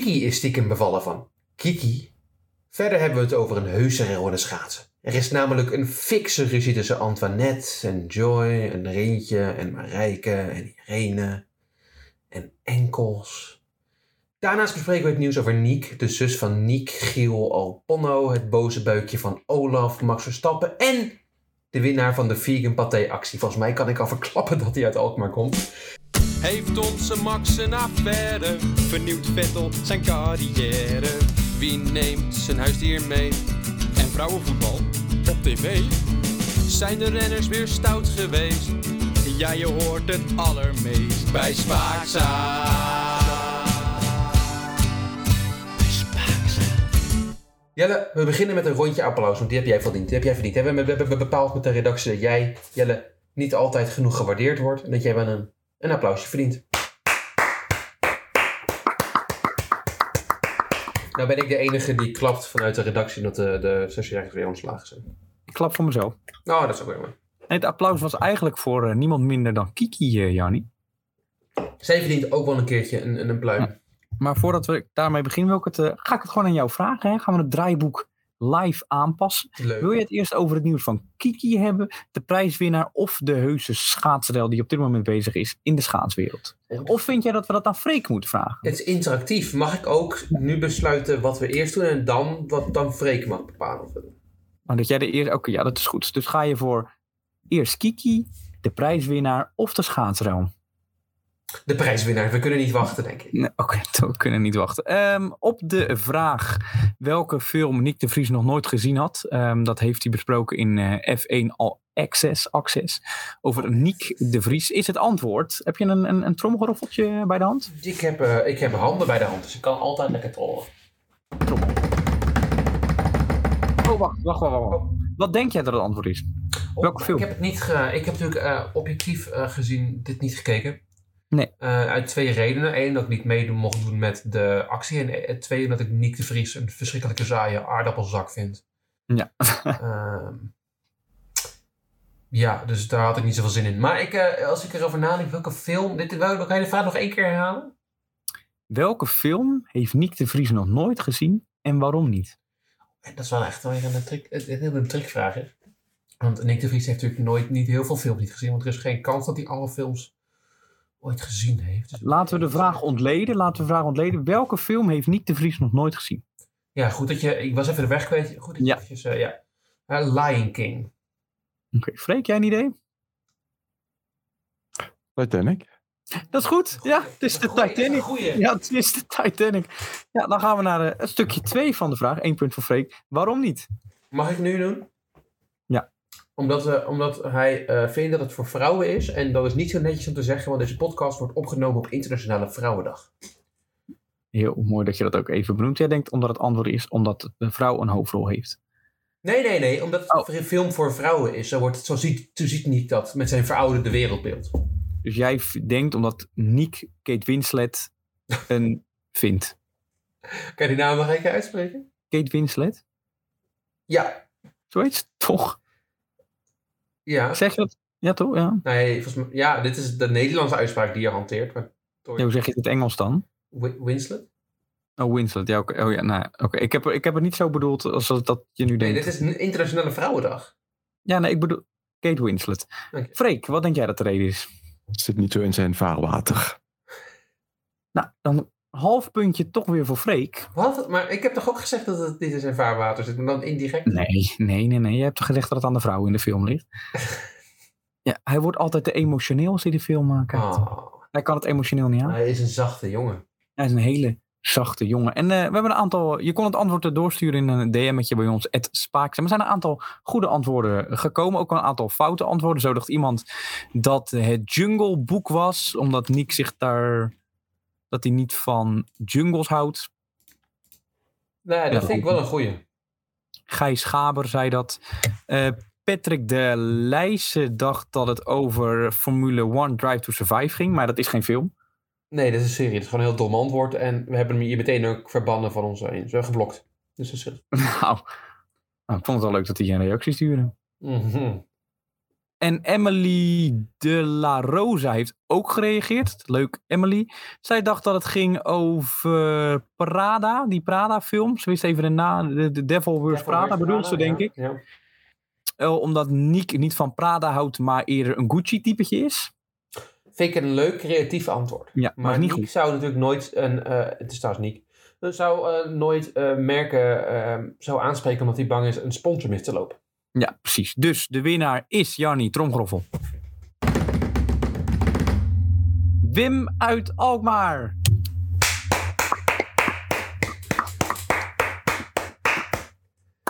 Kiki is stiekem bevallen van Kiki. Verder hebben we het over een heuse rel schaatsen. Er is namelijk een fikse ruzie tussen Antoinette en Joy en Rintje en Marijke en Irene en Enkels. Daarnaast bespreken we het nieuws over Niek, de zus van Niek, Giel Alponno, het boze buikje van Olaf, Max Verstappen en de winnaar van de vegan paté actie. Volgens mij kan ik al verklappen dat hij uit Alkmaar komt. Heeft onze Max een affaire? Vernieuwt Vettel zijn carrière? Wie neemt zijn huisdier mee? En vrouwenvoetbal op tv? Zijn de renners weer stout geweest? Ja, je hoort het allermeest bij Spaakza. Jelle, we beginnen met een rondje applaus, want die heb jij verdiend. Die heb jij verdiend. We hebben bepaald met de redactie dat jij, Jelle, niet altijd genoeg gewaardeerd wordt. En dat jij wel een, een applausje verdient. Nou ben ik de enige die klapt vanuit de redactie dat de, de stagiaires weer ontslagen zijn. Ik klap voor mezelf. Nou, dat is ook weer mooi. Nee, het applaus was eigenlijk voor eh, niemand minder dan Kiki, eh Jannie. Zij verdient ook wel een keertje een, een, een pluim. Ja. Maar voordat we daarmee beginnen, wil ik het, eh, ga ik het gewoon aan jou vragen. Hè? Gaan we het draaiboek live aanpassen? Leuk. Wil je het eerst over het nieuws van Kiki hebben, de prijswinnaar of de heuse schaatsrel die op dit moment bezig is in de schaatswereld? Of vind jij dat we dat aan Freek moeten vragen? Het is interactief. Mag ik ook nu besluiten wat we eerst doen en dan wat dan Freek mag bepalen? Of? Maar dat jij de eerste. Oké, ja, dat is goed. Dus ga je voor eerst Kiki, de prijswinnaar of de schaatsrel? De prijswinnaar. We kunnen niet wachten, denk ik. Nee, Oké, we kunnen niet wachten. Ehm, op de vraag welke film Nick de Vries nog nooit gezien had. ehm, dat heeft hij besproken in eh, F1 All Access, Access. Over Nick de Vries is het antwoord. Heb je een, een, een tromgeroffeltje bij de hand? Ik heb, eh, ik heb handen bij de hand, dus ik kan altijd lekker trollen. Oh, wacht, wacht, wacht. wacht. Wat denk jij dat het antwoord is? Welke film? Ik heb, het niet ge- ik heb natuurlijk eh, objectief gezien dit niet gekeken. Nee. Eh, uit twee redenen. Eén, dat ik niet meedoen mocht doen met de actie. En eh, twee, dat ik Nick de Vries een verschrikkelijke saaie aardappelzak vind. Ja. Ehm, ja, dus daar had ik niet zoveel zin in. Maar ik, eh, als ik erover nadenk, welke film... Dit, wel, kan je de vraag nog één keer herhalen? Welke film heeft Nick de Vries nog nooit gezien en waarom niet? En dat is wel echt wel een, trick, een, een, een trickvraag. Hè? Want Nick de Vries heeft natuurlijk nooit niet heel veel films niet gezien. Want er is geen kans dat hij alle films ooit gezien heeft. Dus- Laten we de vraag ontleden. Laten we de vraag ontleden. Welke film heeft Nick de Vries nog nooit gezien? Ja, goed dat je... Ik was even de weg kwijt. Goed dat je Ja. eventjes, eh, ja. Eh, Lion King. Oké, Freek, jij een idee? Titanic. Dat is goed. Ja, het is de Goeie, Titanic. goeie. Ja, het is de Titanic. Ja, dan gaan we naar eh, het stukje 2 van de vraag. Eén punt voor Freek. Waarom niet? Mag ik nu doen? Omdat, eh, omdat hij eh, vindt dat het voor vrouwen is. En dat is niet zo netjes om te zeggen, want deze podcast wordt opgenomen op Internationale Vrouwendag. Heel mooi dat je dat ook even benoemt. Jij denkt omdat het antwoord is omdat de vrouw een hoofdrol heeft. Nee, nee, nee. Omdat het Oh. een film voor vrouwen is. Zo, wordt het, zo, ziet, zo ziet niet dat met zijn verouderde wereldbeeld. Dus jij denkt omdat Nick Kate Winslet een vindt. Kan je die naam nog een keer uitspreken? Kate Winslet? Ja. Zoiets? Toch? Ja. Zeg je dat? Ja, toch? Ja. Nee, volgens mij, ja, dit is de Nederlandse uitspraak die je hanteert. Maar Ja, hoe zeg je het in het Engels dan? Wi- Winslet? Oh, Winslet. Ja, oké. Oh, ja, nou, oké. Ik, heb, ik heb het niet zo bedoeld als dat, je nu Nee, denkt. dit is een Internationale Vrouwendag. Ja, nee, ik bedoel Kate Winslet. Oké. Freek, wat denk jij dat de reden is? Zit niet zo in zijn vaarwater. Nou, dan half puntje toch weer voor Freek. Wat? Maar ik heb toch ook gezegd dat het niet in zijn vaarwater zit, maar dan indirect? Nee, nee, nee, nee. Je hebt toch gezegd dat het aan de vrouw in de film ligt? ja, hij wordt altijd te emotioneel als hij de film eh, kijkt. Oh, Hij kan het emotioneel niet aan. hij is een zachte jongen. Hij is een hele zachte jongen. En eh, we hebben een aantal... Je kon het antwoord er doorsturen in een DM'tje bij ons, Spaak. Maar er zijn een aantal goede antwoorden gekomen. Ook een aantal foute antwoorden. Zo dacht iemand dat het Jungle boek was. Omdat Nick zich daar... Dat hij niet van jungles houdt. Nee, dat Ja, vind ik wel een goeie. Gijs Gaber zei dat. Eh, Patrick de Leijsen dacht dat het over Formule 1 Drive to Survive ging. Maar dat is geen film. Nee, dat is een serie. Het is gewoon een heel dom antwoord. En we hebben hem hier meteen ook verbannen van ons heen. Zo geblokt. Dus dat is het. nou, nou, ik vond het wel leuk dat hij een reactie stuurde. Mhm. En Emily de la Rosa heeft ook gereageerd. Leuk, Emily. Zij dacht dat het ging over Prada, die Prada-film. Ze wist even de naam, de, de Devil Wears Prada bedoelt ze, denk ik. Ja. Eh, omdat Niek niet van Prada houdt, maar eerder een Gucci-typetje is. Vind ik een leuk creatief antwoord. Ja, maar, Maar niet Niek goed. zou natuurlijk nooit een. eh, het is trouwens Niek. Zou eh, nooit merken zou aanspreken omdat hij bang is een sponsor mis te lopen. Ja, precies. Dus de winnaar is Jannie Tromgroffel. Wim uit Alkmaar.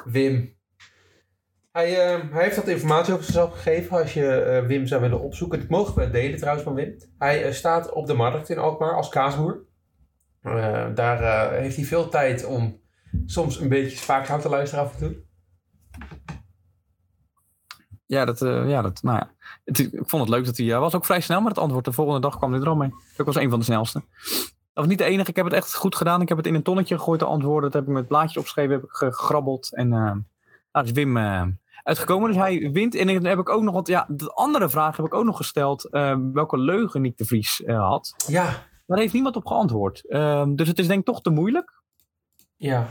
Wim. Hij, eh, hij heeft wat informatie over zichzelf gegeven als je eh, Wim zou willen opzoeken. Dat mogen we delen trouwens van Wim. Hij eh, staat op de markt in Alkmaar als kaasboer. Daar heeft hij veel tijd om soms een beetje spaakhout te luisteren af en toe. Ja, dat, eh, ja, dat, nou ja. Het, ik vond het leuk dat hij, hij was ook vrij snel met het antwoord. De volgende dag kwam hij er al mee. Ik was een van de snelste. Dat was niet de enige. Ik heb het echt goed gedaan. Ik heb het in een tonnetje gegooid, de antwoorden. Dat heb ik met blaadjes opgeschreven, heb ik gegrabbeld. En eh daar is Wim eh, uitgekomen. Dus hij wint. En dan heb ik ook nog wat, ja, de andere vraag heb ik ook nog gesteld. welke leugen Nick de Vries had. Ja, Daar heeft niemand op geantwoord. Ehm, dus het is denk ik toch te moeilijk. ja.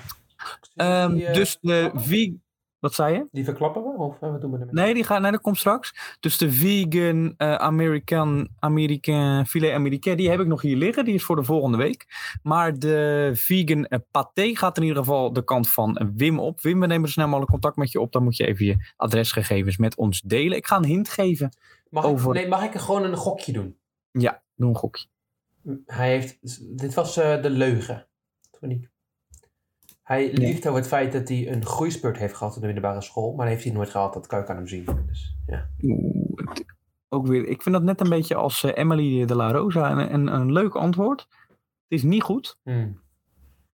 Ehm, eh, dus de verklappen? Wat zei je? Die verklappen we? Of eh, wat doen we ermee? Nee, die gaat, nee, dat komt straks. Dus de vegan eh American, American filet Americain, die heb ik nog hier liggen. Die is voor de volgende week. Maar de vegan paté gaat in ieder geval de kant van Wim op. Wim, we nemen zo snel mogelijk contact met je op. Dan moet je even je adresgegevens met ons delen. Ik ga een hint geven. Mag, over- ik, nee, mag ik er gewoon een gokje doen? Ja, doe een gokje. Hij heeft, dit was de leugen. van Niek. Hij liegt over het feit dat hij een groeispurt heeft gehad in de middelbare school, maar dat heeft hij nooit gehad. Dat kan ik aan hem zien. Dus, ja. Oeh, ook weer, ik vind dat net een beetje als eh, Emily de la Rosa. Een, een, een leuk antwoord. Het is niet goed. Hmm.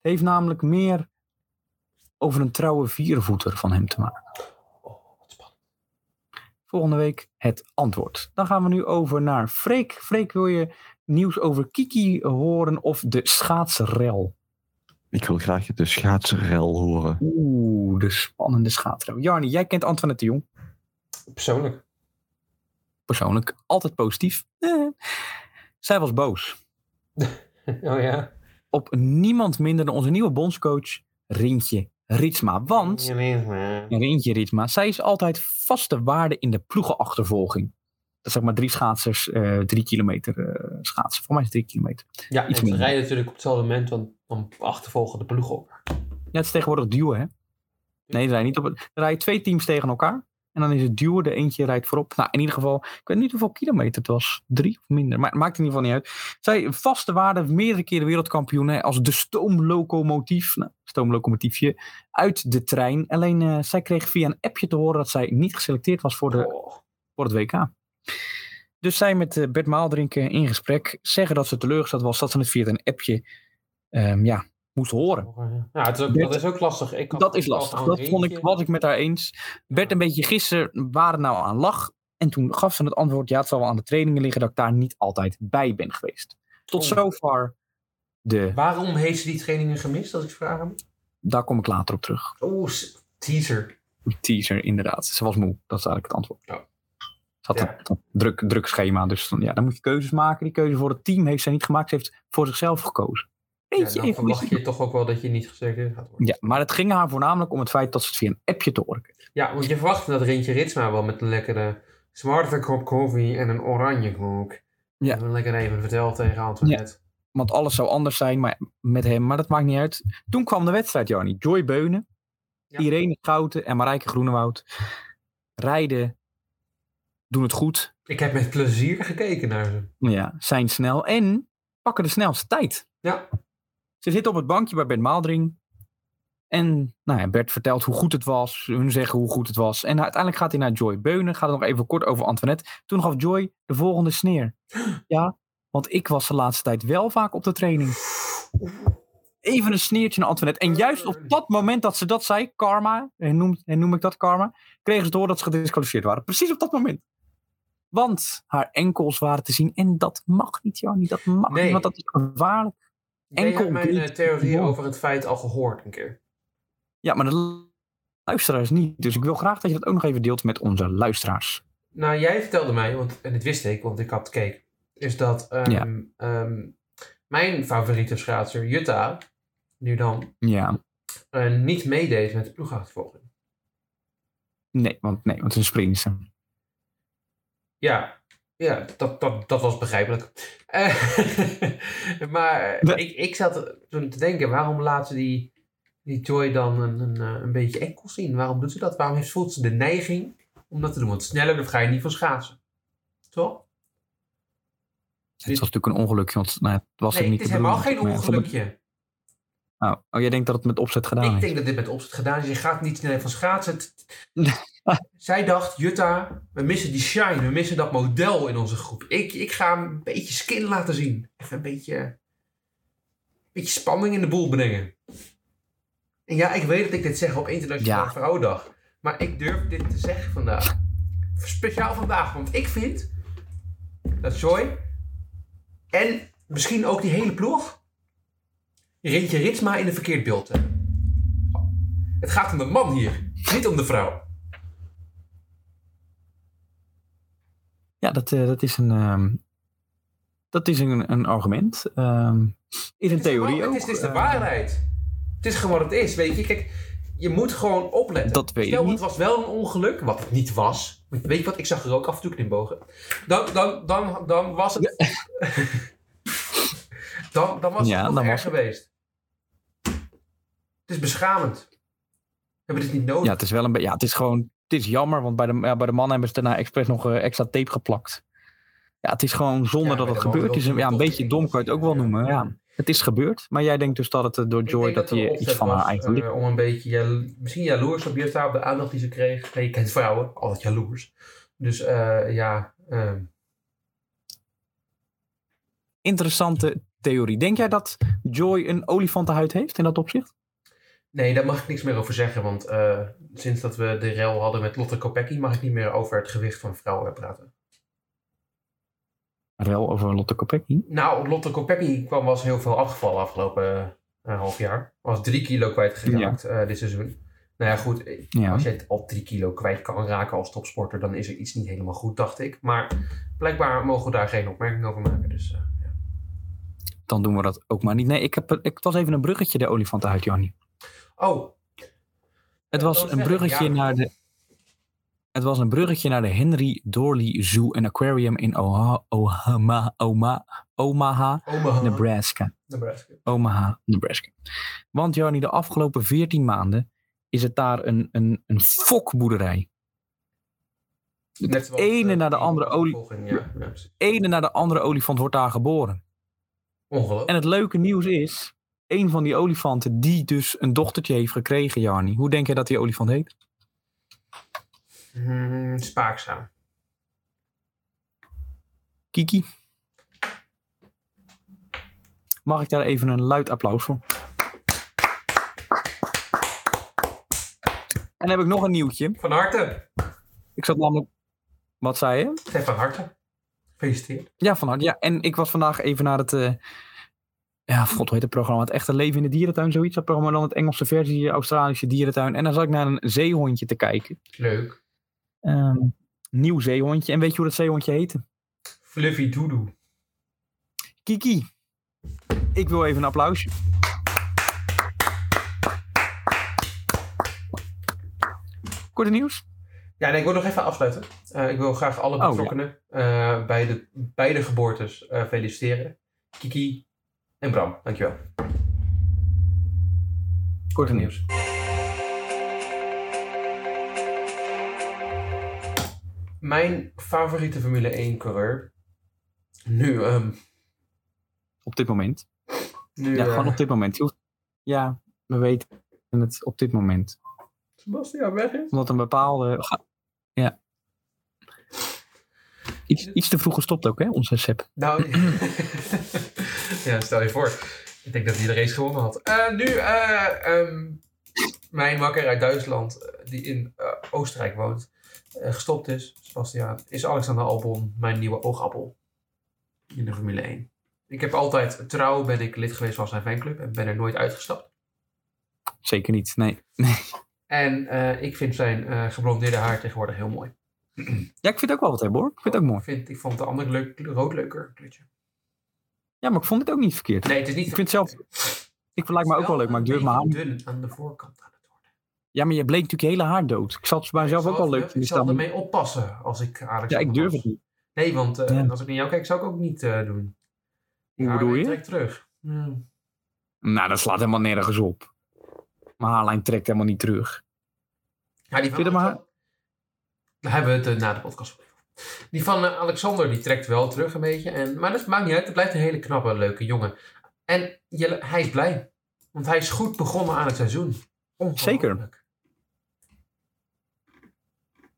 Het heeft namelijk meer over een trouwe viervoeter van hem te maken. Oh, wat spannend. Volgende week het antwoord. Dan gaan we nu over naar Freek. Freek, wil je nieuws over Kiki horen of de schaatsrel? Ik wil graag de schaatsrel horen. Oeh, de spannende schaatsrel. Jarni, jij kent Antoinette de Jong. Persoonlijk. Persoonlijk altijd positief. Eh. Zij was boos oh ja. op niemand minder dan onze nieuwe bondscoach Rintje Ritsma. Want Rintje Ritsma, zij is altijd vaste waarde in de ploegenachtervolging. Zeg maar drie schaatsers, eh, drie kilometer eh, schaatsen. Voor mij is het drie kilometer. Ja, Iets en ze rijden natuurlijk op hetzelfde moment, want dan achtervolgen de ploegen op. Ja, het is tegenwoordig duwen, hè? Nee, ze rijden niet op het. Er rijden twee teams tegen elkaar. En dan is het duwen, de eentje rijdt voorop. Nou, in ieder geval, ik weet niet hoeveel kilometer het was. Drie of minder. Maar het maakt in ieder geval niet uit. Zij vaste waarde, meerdere keren wereldkampioen. Hè, als de stoomlocomotief. Nou, stoomlocomotiefje. Uit de trein. Alleen, eh, zij kreeg via een appje te horen dat zij niet geselecteerd was voor, de, Oh. voor het WK. Dus zij met eh, Bert Maaldrink in gesprek. Zeggen dat ze teleurgesteld was dat ze het via een appje ehm, ja, moest horen. Ja, het is ook, Bert- dat is ook lastig. Ik Dat is lastig. Dat vond ik, was ik met haar eens. Bert een beetje gisteren waar het nou aan lag. En toen gaf ze het antwoord, ja, het zal wel aan de trainingen liggen dat ik daar niet altijd bij ben geweest. Tot zover de, Waarom heeft ze die trainingen gemist, als ik vraag hem? daar kom ik later op terug. Oeh, teaser. Teaser, inderdaad. Ze was moe, dat is eigenlijk het antwoord. Ja. Ze had Ja. een, een druk, druk schema, dus dan, ja, dan moet je keuzes maken. Die keuze voor het team heeft zij niet gemaakt, ze heeft voor zichzelf gekozen. Ja, Beetje dan verwacht je toch ook wel dat je niet geselecteerd gaat worden. Ja, maar het ging haar voornamelijk om het feit dat ze het via een appje te horen kreeg. Ja, want je verwacht dat Rintje Ritsma wel met een lekkere zwarte kop koffie en een oranje koek. Ja. En dan lekker even verteld tegen Antoinette. Want alles zou anders zijn maar, met hem, maar dat maakt niet uit. Toen kwam de wedstrijd, Jarnie. Joy Beunen, Ja. Irene Schouten en Marijke Groenewoud rijden, doen het goed, Ik heb met plezier gekeken naar ze. ja, zijn snel en pakken de snelste tijd. Ja, Ze zitten op het bankje bij Bert Maaldring. En nou ja, Bert vertelt hoe goed het was. Hun zeggen hoe goed het was. En uiteindelijk gaat hij naar Joy Beunen. Gaat het nog even kort over Antoinette. Toen gaf Joy de volgende sneer. Ja, want ik was de laatste tijd wel vaak op de training. Even een sneertje naar Antoinette. En juist op dat moment dat ze dat zei, karma, en noem, en noem ik dat karma, kregen ze door dat ze gedisqualificeerd waren. Precies op dat moment. Want haar enkels waren te zien. En dat mag niet, Jannie. Dat mag Nee. niet, want dat is gevaarlijk. Enkel hebt mijn eh, theorie over het feit al gehoord een keer. Ja, maar de luisteraars niet. Dus ik wil graag dat je dat ook nog even deelt met onze luisteraars. Nou, jij vertelde mij, want, en dit wist ik, want ik had gekeken, is dat ehm, Ja. ehm, mijn favoriete schaatser, Jutta, nu dan Ja, eh, niet meedeed met de ploegachtervolging. nee, want, nee, want een springster. Ja, ja dat, dat, dat was begrijpelijk. Eh, maar ik, ik zat toen te denken, waarom laat ze die, die Joy dan een, een, eh, een beetje enkel zien? Waarom doet ze dat? Waarom heeft, voelt ze de neiging om dat te doen? Want sneller dan ga je niet van schaatsen. Toch? Het was natuurlijk een ongelukje, want nou, het was nee, er niet het is helemaal geen ongelukje. Oh, oh, jij denkt dat het met opzet gedaan Ik is? denk dat dit met opzet gedaan is. Je gaat niet snel van schaatsen. Zij dacht, Jutta, we missen die shine. We missen dat model in onze groep. Ik, ik ga hem een beetje skin laten zien. Even een beetje, een beetje spanning in de boel brengen. En ja, ik weet dat ik dit zeg op Internationale Ja. Vrouwendag. Maar ik durf dit te zeggen vandaag. Speciaal vandaag. Want ik vind dat Joy en misschien ook die hele ploeg Rintje Ritsma in een verkeerd beeld hebben. Het gaat om de man hier, niet om de vrouw. Ja, dat, eh, dat is een, ehm, dat is een, een argument. Ehm, is een theorie gewoon- ook. Het is, het is de eh, waarheid. Het is gewoon wat het is, weet je. Kijk, je moet gewoon opletten. Dat weet Stel, niet. het was wel een ongeluk, wat het niet was. Weet je wat, ik zag er ook af en toe knipbogen. Dan, dan, dan, dan was het... dan, dan was Ja, het nog erg het. geweest. Het is beschamend. We hebben dit niet nodig. Ja, het is wel een beetje. Ja, het is gewoon. Het is jammer, want bij de, ja, bij de mannen hebben ze daarna expres nog eh, extra tape geplakt. Ja, het is gewoon zonde Ja, dat het gebeurd is. Ja, een beetje dom kan je het ook wel noemen. Ja, het is gebeurd. Maar jij denkt dus dat het eh, door Joy dat er hij een iets van haar eigen eh, om een beetje, jalo- misschien jaloers op Jutta, op de aandacht die ze kreeg. Nee, je kent vrouwen, altijd jaloers. Dus eh, ja, ehm, Interessante theorie. Denk jij dat Joy een olifantenhuid heeft in dat opzicht? Nee, daar mag ik niks meer over zeggen. Want eh, sinds dat we de rel hadden met Lotte Kopecky, mag ik niet meer over het gewicht van vrouwen praten. Wel over Lotte Kopecky. Nou, Lotte Kopecky kwam was heel veel afgevallen afgelopen eh, half jaar. Was drie kilo kwijtgeraakt eh, dit seizoen. Nou ja, goed. Ja. Als je het al drie kilo kwijt kan raken als topsporter, dan is er iets niet helemaal goed, dacht ik. Maar blijkbaar mogen we daar geen opmerking over maken. Dus ja. Dan doen we dat ook maar niet. Nee, ik heb, ik, het was even een bruggetje, de olifantenhuid, Jannie. Oh, Het was een bruggetje naar de. Het was een bruggetje naar de Henry Dorley Zoo and Aquarium in Oha, Ohama, Oma, Omaha, Omaha, Nebraska. Nebraska. Omaha, Nebraska. Want Jarni, de afgelopen 14 maanden is het daar een, een, een fokboerderij. Ene eh, naar de andere olie-. Ene naar de andere olifant wordt daar geboren. Ongelooflijk. En het leuke nieuws is, een van die olifanten die dus een dochtertje heeft gekregen, Jarni. Hoe denk je dat die olifant heet? Hmm, spaakzaam. Kiki? Mag ik daar even een luid applaus voor? En dan heb ik nog een nieuwtje. Van harte. Ik zat namelijk... Wat zei je? Van harte. Gefeliciteerd. Ja, van harte. Ja, en ik was vandaag even naar het... eh, ja, god, hoe heet het programma? Het echte leven in de dierentuin, zoiets. Dat programma dan het Engelse versie, Australische dierentuin. En dan zat ik naar een zeehondje te kijken. Leuk. Ehm, nieuw zeehondje. En weet je hoe dat zeehondje heette? Fluffy Doodoo. Kiki. Ik wil even een applausje. Korte nieuws? Ja, nee, ik wil nog even afsluiten. Eh, ik wil graag alle Oh, ja. betrokkenen eh, bij de beide geboortes eh, feliciteren. Kiki en Bram, dankjewel. Korte nieuws. Mijn favoriete Formule 1 coureur. Nu, ehm Op dit moment. nu Ja, eh, gewoon op dit moment. Ja, we weten het op dit moment. Sebastian weg is. Omdat een bepaalde... Ja. Iets, iets te vroeg gestopt ook, hè, onze Sep. Nou, ja, stel je voor. Ik denk dat hij de race gewonnen had. Eh, nu, eh, ehm, mijn makker uit Duitsland, eh, die in Oostenrijk woont, gestopt is, Sebastian, is Alexander Albon mijn nieuwe oogappel in de Formule 1. Ik heb altijd trouw, ben ik lid geweest van zijn fanclub en ben er nooit uitgestapt. Zeker niet, nee. En eh, ik vind zijn geblondeerde haar tegenwoordig heel mooi. Ja, ik vind het ook wel wat hebben hoor. Ik vind het ook mooi. Ik, vind, ik vond de andere leuk, rood leuker. kleurtje. Ja, maar ik vond het ook niet verkeerd. Nee, het is niet... Ik vind het zelf... Ik lijkt me ook wel leuk, maar ik durf mijn haar dun aan de voorkant aan het worden. Ja, maar je bleek natuurlijk je hele haar dood. Ik zat bij mezelf ook wel leuk. Ik zal ermee oppassen als ik Alex Ja, ik durf het niet. Nee, want uh, Ja. als ik naar jou kijk, zou ik ook niet eh, doen. Hoe Ja, bedoel je? Trek terug. Hmm. Nou, dat slaat helemaal nergens op. Mijn haarlijn trekt helemaal niet terug. Ja, die van Daar hebben we het eh, na de podcast. Die van eh, Alexander, die trekt wel terug een beetje. En, maar dat maakt niet uit. Het blijft een hele knappe, leuke jongen. En je, hij is blij. Want hij is goed begonnen aan het seizoen. Ongelooflijk.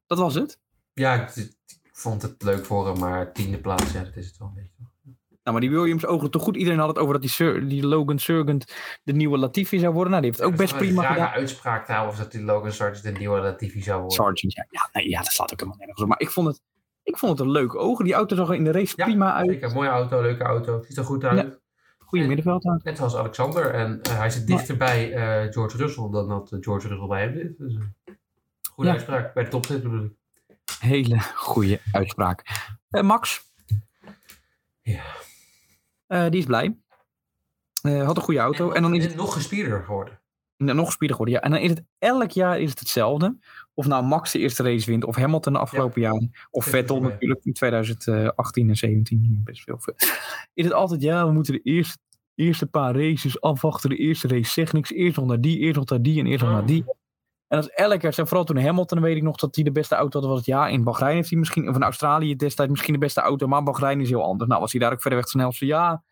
Dat was het. Ja, ik, ik vond het leuk voor hem, maar tiende plaats, ja, dat is het wel een beetje. Nou, maar die Williams ogen toch goed. Iedereen had het over dat die, Sur- die Logan Surgent de nieuwe Latifi zou worden. Nou, die heeft het ook best prima een rare gedaan. uitspraak trouwens dat die Logan Sargent de nieuwe Latifi zou worden. Sargent, ja. Ja, nee, ja, dat slaat ook helemaal nergens op. Maar ik vond het, ik vond het een leuke ogen. Die auto zag er in de race Ja, prima uit. Zeker, mooie auto, leuke auto. Ziet er goed uit. Ja. Goede middenveld aan. Net zoals Alexander. En eh, hij zit dichter bij eh, George Russell dan dat eh, George Russell bij hem zit. Dus, goede Ja. uitspraak. Bij de top zit bedoel ik. Hele goede uitspraak. Eh, Max, Ja. Eh, die is blij. Eh, had een goede auto. En, dan is het nog gespierder geworden. Nog speediger geworden. Ja. En dan is het elk jaar is het hetzelfde. Of nou Max de eerste race wint, of Hamilton de afgelopen jaren. Of is Vettel natuurlijk in 2018 en 17. Best veel. Is het altijd, ja, we moeten de eerste, eerste paar races afwachten. De eerste race zegt niks. Eerst nog naar die, eerst nog naar die en eerst nog naar die. En dat is elk jaar. En vooral toen Hamilton, weet ik nog dat hij de beste auto had. Was het ja, in Bahrein heeft hij misschien, of in Australië destijds misschien de beste auto. Maar Bahrein is heel anders. Nou, was hij daar ook verder weg snelste. Ja,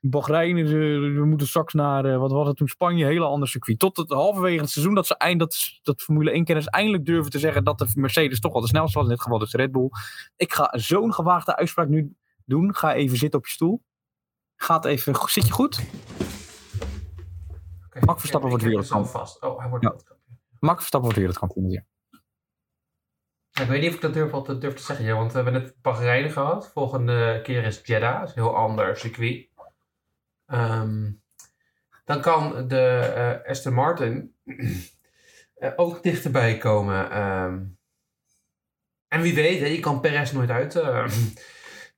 Bahrein is, eh, we moeten straks naar, eh, wat was het toen, Spanje, een hele ander circuit. Tot het halverwege het seizoen dat ze eind, dat, dat Formule 1-kenners eindelijk durven te zeggen dat de Mercedes toch wel de snelste was. In dit geval dus Red Bull. Ik ga zo'n gewaagde uitspraak nu doen. Ga even zitten op je stoel. Gaat even, zit je goed? Oké, Max Verstappen wordt wereldkampioen. vast. Oh, hij wordt Ja. Max Verstappen wordt wereldkampioen. Ja. Ja, ik weet niet of ik dat durf, te zeggen, ja, want we hebben net Bahrein gehad. Volgende keer is Jeddah, dat is een heel ander circuit. Ehm, dan kan de eh Aston Martin eh, ook dichterbij komen. ehm. en wie weet, hè, je kan Perez nooit uit. eh,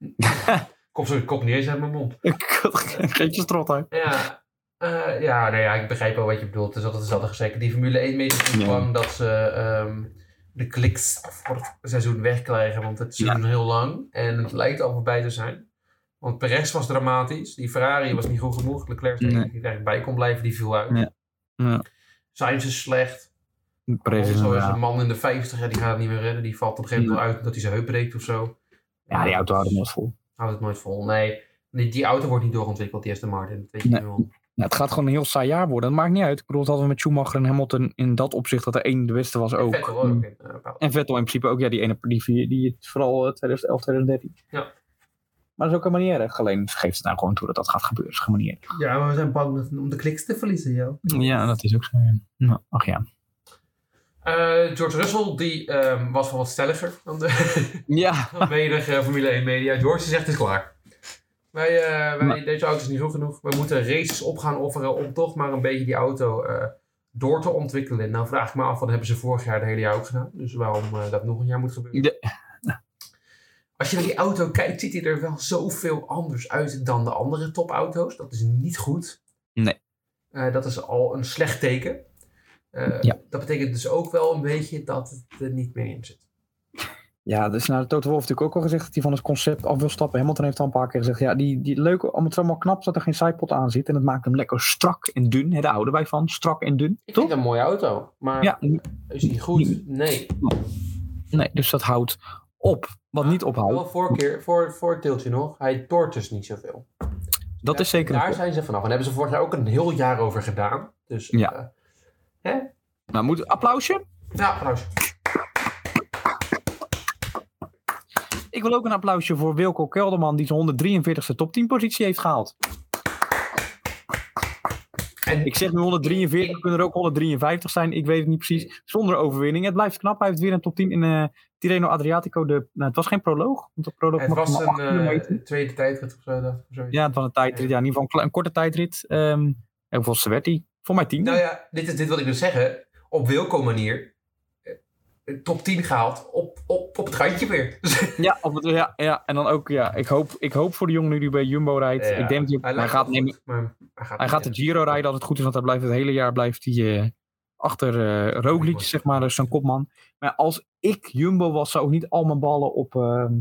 kop kop neer in mijn mond. Geef je strot uit. Ja, eh, ja, nou ja, ik begrijp wel wat je bedoelt. Het is altijd gezegd. Die Formule 1 meter Ja. bang dat ze ehm, de kliks voor het seizoen wegkrijgen. Want het is heel lang en het lijkt al voorbij te zijn. Want Perez was dramatisch. Die Ferrari was niet goed genoeg. Leclerc die Nee. er eigenlijk bij kon blijven, die viel uit. Ja. Ja. Sainz is slecht. Perez is Alonso is een- man in de 50 en die gaat het niet meer redden. Die valt op een gegeven moment uit omdat hij zijn heup breekt of zo. Ja, die auto houdt het nooit vol. Houdt het nooit vol. Nee, die, die auto wordt niet doorontwikkeld, die Aston Martin. Dat weet je Nee. nu al. Nou, het gaat gewoon een heel saai jaar worden. Dat maakt niet uit. Ik bedoel, dat hadden we met Schumacher en Hamilton in dat opzicht dat er één de beste was ook. Vettel ook. in, eh, bepaalde- En Vettel in principe ook. Ja, die ene die, die, die vooral eh, 2011, 2013. Ja. Maar dat is ook helemaal niet erg. Alleen geeft het nou gewoon toe dat dat gaat gebeuren. Dat is helemaal niet erg. Ja, maar we zijn bang om de kliks te verliezen, joh. Ja, dat is ook zo. ja. Nou, ach ja. Eh, George Russell, die ehm, was wel wat stelliger dan de Ja. dan menige Formule 1 media. George zegt het is klaar. Wij, eh, wij. Deze auto is niet goed genoeg. We moeten races op gaan offeren om toch maar een beetje die auto eh, door te ontwikkelen. Nou vraag ik me af, wat hebben ze vorig jaar de hele jaar ook gedaan. Dus waarom eh, dat nog een jaar moet gebeuren. De- Als je naar die auto kijkt, ziet hij er wel zoveel anders uit dan de andere topauto's. Dat is niet goed. Nee. Dat is al een slecht teken. Ja. Dat betekent dus ook wel een beetje dat het er niet meer in zit. Ja, dus nou, Toto Wolff heeft natuurlijk ook al gezegd dat hij van het concept af wil stappen. Hamilton heeft al een paar keer gezegd, ja, die, die leuke, allemaal het allemaal knap dat er geen sidepot aan zit. En het maakt hem lekker strak en dun. Hè, daar houden wij van, strak en dun. Ik Toch? vind een mooie auto, maar Ja, is die goed? Nee. nee, dus dat houdt op. Wat niet ophoudt, Wel voor, keer, voor, voor het deeltje nog, hij toort dus niet zoveel. dat is zeker Daar zijn ze vanaf. En daar hebben ze vorig jaar ook een heel jaar over gedaan. Dus Ja. eh, hè? Nou, moet applausje? Ja, applaus. Wil ook een applausje voor Wilco Kelderman, die zijn 143ste top 10 positie heeft gehaald. En Ik zeg nu 143, kunnen er ook 153 zijn, ik weet het niet precies. Zonder overwinning. Het blijft knap, hij heeft weer een top 10 in eh Tirreno Adriatico. De, nou, het was geen proloog, want de proloog het was een 8 eh, tweede tijdrit of zo. Ja, het was een tijdrit. Ja, in ieder geval een, korte tijdrit. Ehm en werd hij? Voor mij 10. Nou ja, dit is dit wat ik wil zeggen. Op welke manier. Eh, top 10 gehaald op, op, op het randje weer. Ja, op het, ja, ja, en dan ook, ja, ik hoop, ik hoop voor de jongen nu die bij Jumbo rijdt. Ja, ik denk dat hij, gaat, nemen, maar hij gaat, hij gaat de Giro rijden als het goed is, want hij blijft het hele jaar blijft hij, eh, achter eh Roglic, zeg maar, dus zijn kopman. Maar als ik Jumbo was, zou ik niet al mijn ballen op ehm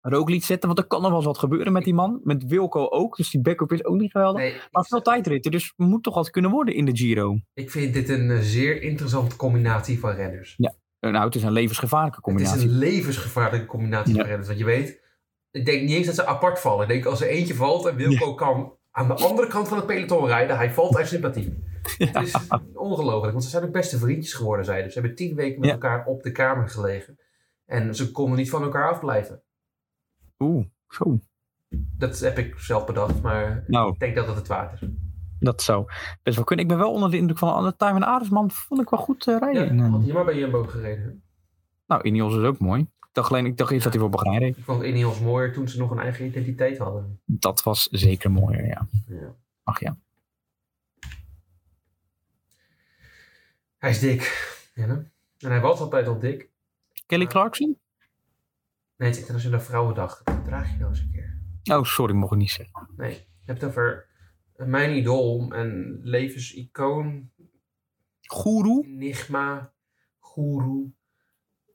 Roglic zetten, want er kan nog wel eens wat gebeuren met die man. Met Wilco ook, dus die backup is ook niet geweldig. Nee, Maar veel tijdritten, dus moet toch wat kunnen worden in de Giro. Ik vind dit een zeer interessante combinatie van renners. Eh, Nou, het is een levensgevaarlijke Het combinatie. is een levensgevaarlijke combinatie Ja. van. Want je weet, ik denk niet eens dat ze apart vallen. Ik denk als er eentje valt en Wilco kan aan de andere kant van het peloton rijden, hij valt uit sympathie. Het is ongelooflijk, want ze zijn ook beste vriendjes geworden, zeiden. Ze hebben tien weken met elkaar op de kamer gelegen. En ze konden niet van elkaar afblijven. Oeh, zo. Dat heb ik zelf bedacht, maar Nou, ik denk dat het het waard is. Dat zou best wel kunnen. Ik ben wel onder de indruk van de Time en Aresman. Vond ik wel goed eh, Ja, rijden. En, eh, had hij maar bij Jumbo gereden. nou, Ineos is ook mooi. Ik dacht alleen, ik dacht eerst dat hij voor Bahrein reed. Ik vond Ineos mooier toen ze nog een eigen identiteit hadden. Dat was zeker mooier, ja. Ja. Ach ja. Hij is dik. En hij was altijd al dik. Kelly Clarkson? Nee, het is Internationale Vrouwendag. Dat draag je nou eens een keer. Oh, sorry, mocht ik niet zeggen. Nee, je hebt het over mijn idool en levensicoon, Goeroe? enigma, goeroe.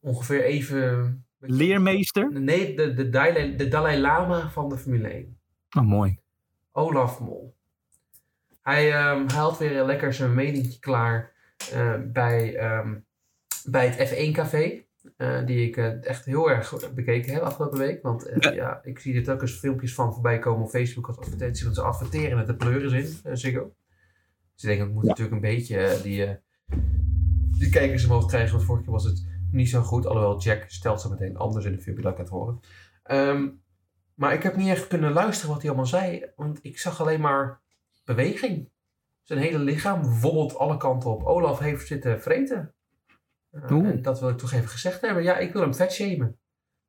Ongeveer even... Leermeester? Nee, de, de, Dalai, de Dalai Lama van de Formule 1. Oh, mooi. Olaf Mol. Hij, ehm, hij had weer lekker zijn meningje klaar eh, bij, ehm, bij het F1-café. Eh, die ik eh, echt heel erg goed bekeken heb afgelopen week. Want eh, Ja. ja. ik zie er telkens filmpjes van voorbij komen op Facebook als advertentie. Want ze adverteren met de pleuris in, eh, Ziggo. Dus ik denk, ik moet Ja. natuurlijk een beetje eh, die, eh, die kijkers omhoog krijgen. Want vorige keer was het niet zo goed. Alhoewel Jack stelt ze meteen anders in de filmpje dat ik het horen. Ehm, maar ik heb niet echt kunnen luisteren wat hij allemaal zei. Want ik zag alleen maar beweging. Zijn hele lichaam wobbelt alle kanten op. Olaf heeft zitten vreten. Oeh. en dat wil ik toch even gezegd hebben. Ja, ik wil hem vetshamen.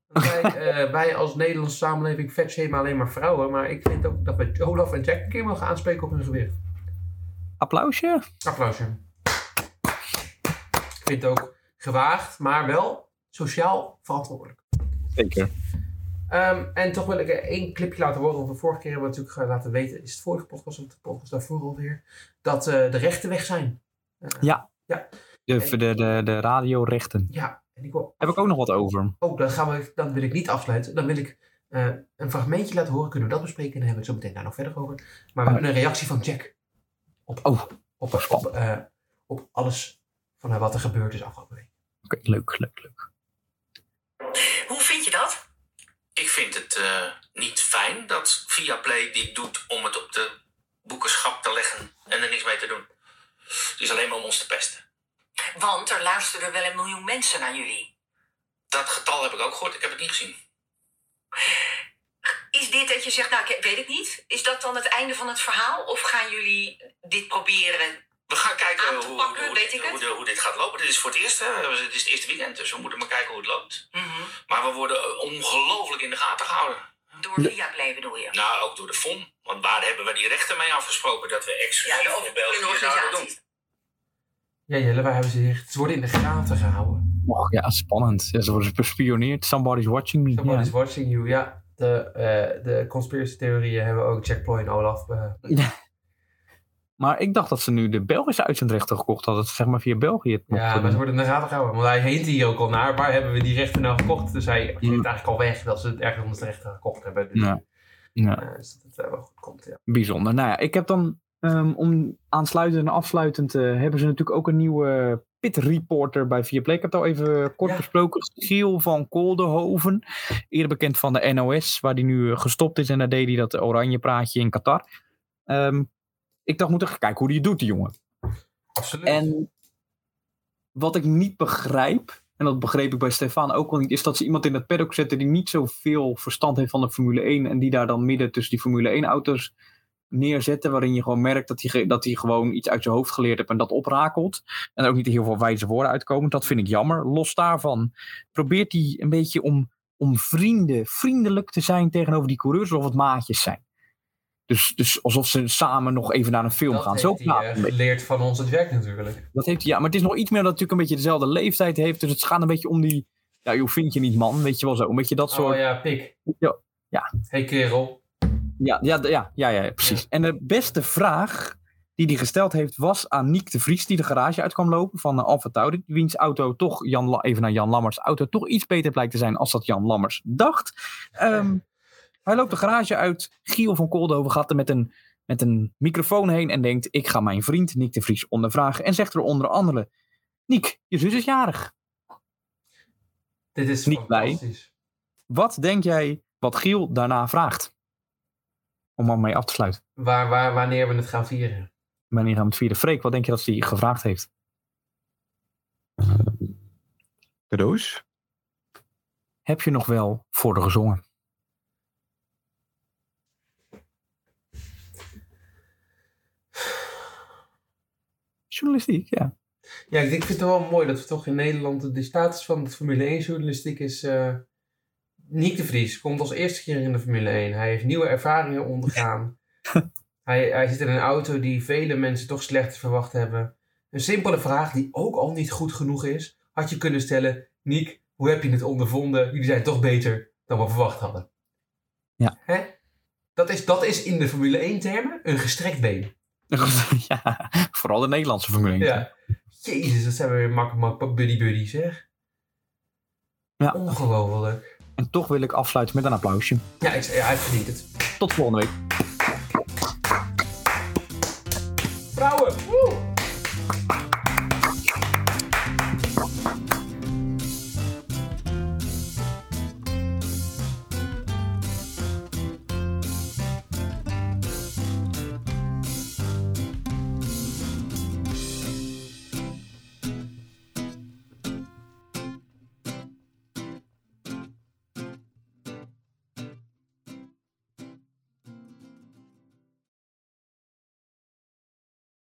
Wij, eh, wij als Nederlandse samenleving vetshamen alleen maar vrouwen. Maar ik vind ook dat we Olaf en Jack een keer mogen aanspreken op hun gewicht. Applausje? Applausje. Ik vind het ook gewaagd, maar wel sociaal verantwoordelijk. Zeker. Ehm, en toch wil ik één clipje laten horen. Want de vorige keer hebben we natuurlijk eh, laten weten. Is het vorige podcast of de podcast daarvoor alweer? Dat eh, de rechten weg zijn. Eh, Ja. Ja. De, de, de, de radiorechten. Ja. En ik wil, Heb ik ook nog wat over. oh, dan, gaan we, dan wil ik niet afsluiten. Dan wil ik eh, een fragmentje laten horen. Kunnen we dat bespreken? En dan hebben we het zo meteen daar nog verder over. Maar we hebben een reactie van Jack. Op, Oh. op, op, eh, op alles van eh, wat er gebeurd is afgelopen week. Oké, leuk, leuk, leuk. Hoe vind je dat? Ik vind het eh, niet fijn dat Viaplay dit doet om het op de boekenschap te leggen en er niks mee te doen. Het is alleen maar om ons te pesten. Want er luisteren wel een miljoen mensen naar jullie. Dat getal heb ik ook gehoord, ik heb het niet gezien. Is dit dat je zegt, nou ik weet het niet, is dat dan het einde van het verhaal? Of gaan jullie dit proberen? We gaan kijken Aan te hoe, pakken, hoe, ik hoe, de- dit gaat lopen. Dit is voor het eerst, hè? Het is het eerste weekend, dus we moeten maar kijken hoe het loopt. Mhm. Maar we worden eh, ongelooflijk in de gaten gehouden. Door Viaplay bedoel je? Nou, ook door de FON. Want waar hebben we die rechten mee afgesproken dat we Ja, exclusief de in België zouden doen? Ja, Jelle, waar hebben ze zich? Ze worden in de gaten gehouden. Och, ja, spannend. Ja, ze worden bespioneerd. Somebody's watching me. Somebody's Ja. watching you. Ja, de, eh de conspiracy theorieën hebben ook Jack Ploy en Olaf. eh, Maar ik dacht dat ze nu de Belgische uitzendrechten gekocht hadden. Dat ze zeg maar via België het ja, maar ze worden in de gaten gehouden. Want hij hint hier ook al naar. Waar hebben we die rechten nou gekocht? Dus hij geeft eigenlijk al weg dat ze het ergens onder de rechten gekocht hebben. Dus, Ja. Ja. eh, dus dat het wel goed komt, ja. Bijzonder. Nou ja, ik heb dan ehm, om aansluitend en afsluitend eh, hebben ze natuurlijk ook een nieuwe pit reporter bij Viaplay. Ik heb het al even kort Ja. besproken. Giel van Koldenhoven. Eerder bekend van de NOS, waar die nu eh, gestopt is. En daar deed hij dat oranje praatje in Qatar. Ehm, ik dacht, moet even kijken hoe die het doet, die jongen. Absoluut. En wat ik niet begrijp, en dat begreep ik bij Stefan ook wel niet, is dat ze iemand in het paddock zetten die niet zoveel verstand heeft van de Formule 1 en die daar dan midden tussen die Formule 1 auto's neerzetten, waarin je gewoon merkt dat hij, dat hij gewoon iets uit zijn hoofd geleerd heeft en dat oprakelt. En ook niet heel veel wijze woorden uitkomen. Dat vind ik jammer. Los daarvan probeert hij een beetje om, om vrienden, vriendelijk te zijn tegenover die coureurs, alsof het maatjes zijn. Dus, dus alsof ze samen nog even naar een film gaan. Zo hij, geleerd van ons het werk natuurlijk. Dat heeft hij, ja, maar het is nog iets meer dat natuurlijk een beetje dezelfde leeftijd heeft. Dus het gaat een beetje om die, ja, hoe vind je niet man, weet je wel zo. Een beetje dat soort, Oh ja, pik. Ja, ja. Hey kerel. Ja, ja, ja, ja, ja, precies. En de beste vraag die hij gesteld heeft was aan Niek de Vries, die de garage uit kwam lopen van uh, Alfa Tauri. Wiens auto toch, Jan, La- even naar Jan Lammers auto, toch iets beter blijkt te zijn als dat Jan Lammers dacht. Ehm, hij loopt de garage uit. Giel van Koldoven gaat er met een, met een microfoon heen en denkt: Ik ga mijn vriend Niek de Vries ondervragen. En zegt er onder andere: Niek, je zus is jarig. Dit is Niet blij. Wat denk jij wat Giel daarna vraagt? Om maar mee af te sluiten. Waar, waar, wanneer we het gaan vieren. Wanneer gaan we het vieren? Freek, wat denk je dat hij gevraagd heeft? Cadeaus? Heb je nog wel voor de gezongen? Journalistiek, ja. Ja, ik vind het wel mooi dat we toch in Nederland de status van de Formule 1 journalistiek is. eh Niek de Vries komt als eerste keer in de Formule 1. Hij heeft nieuwe ervaringen ondergaan. hij, hij zit in een auto die vele mensen toch slecht verwacht hebben. Een simpele vraag die ook al niet goed genoeg is, had je kunnen stellen: Niek, hoe heb je het ondervonden? Jullie zijn toch beter dan we verwacht hadden. Ja. Hè? Dat, is, dat is in de Formule 1 termen een gestrekt been. ja. Vooral de Nederlandse Formule 1. Ja. Jezus, dat zijn we weer mak, mak, buddy buddy zeg. Ja. Ongelooflijk. En toch wil ik afsluiten met een applausje. Ja, ik, ja, hij verdient het. Tot volgende week.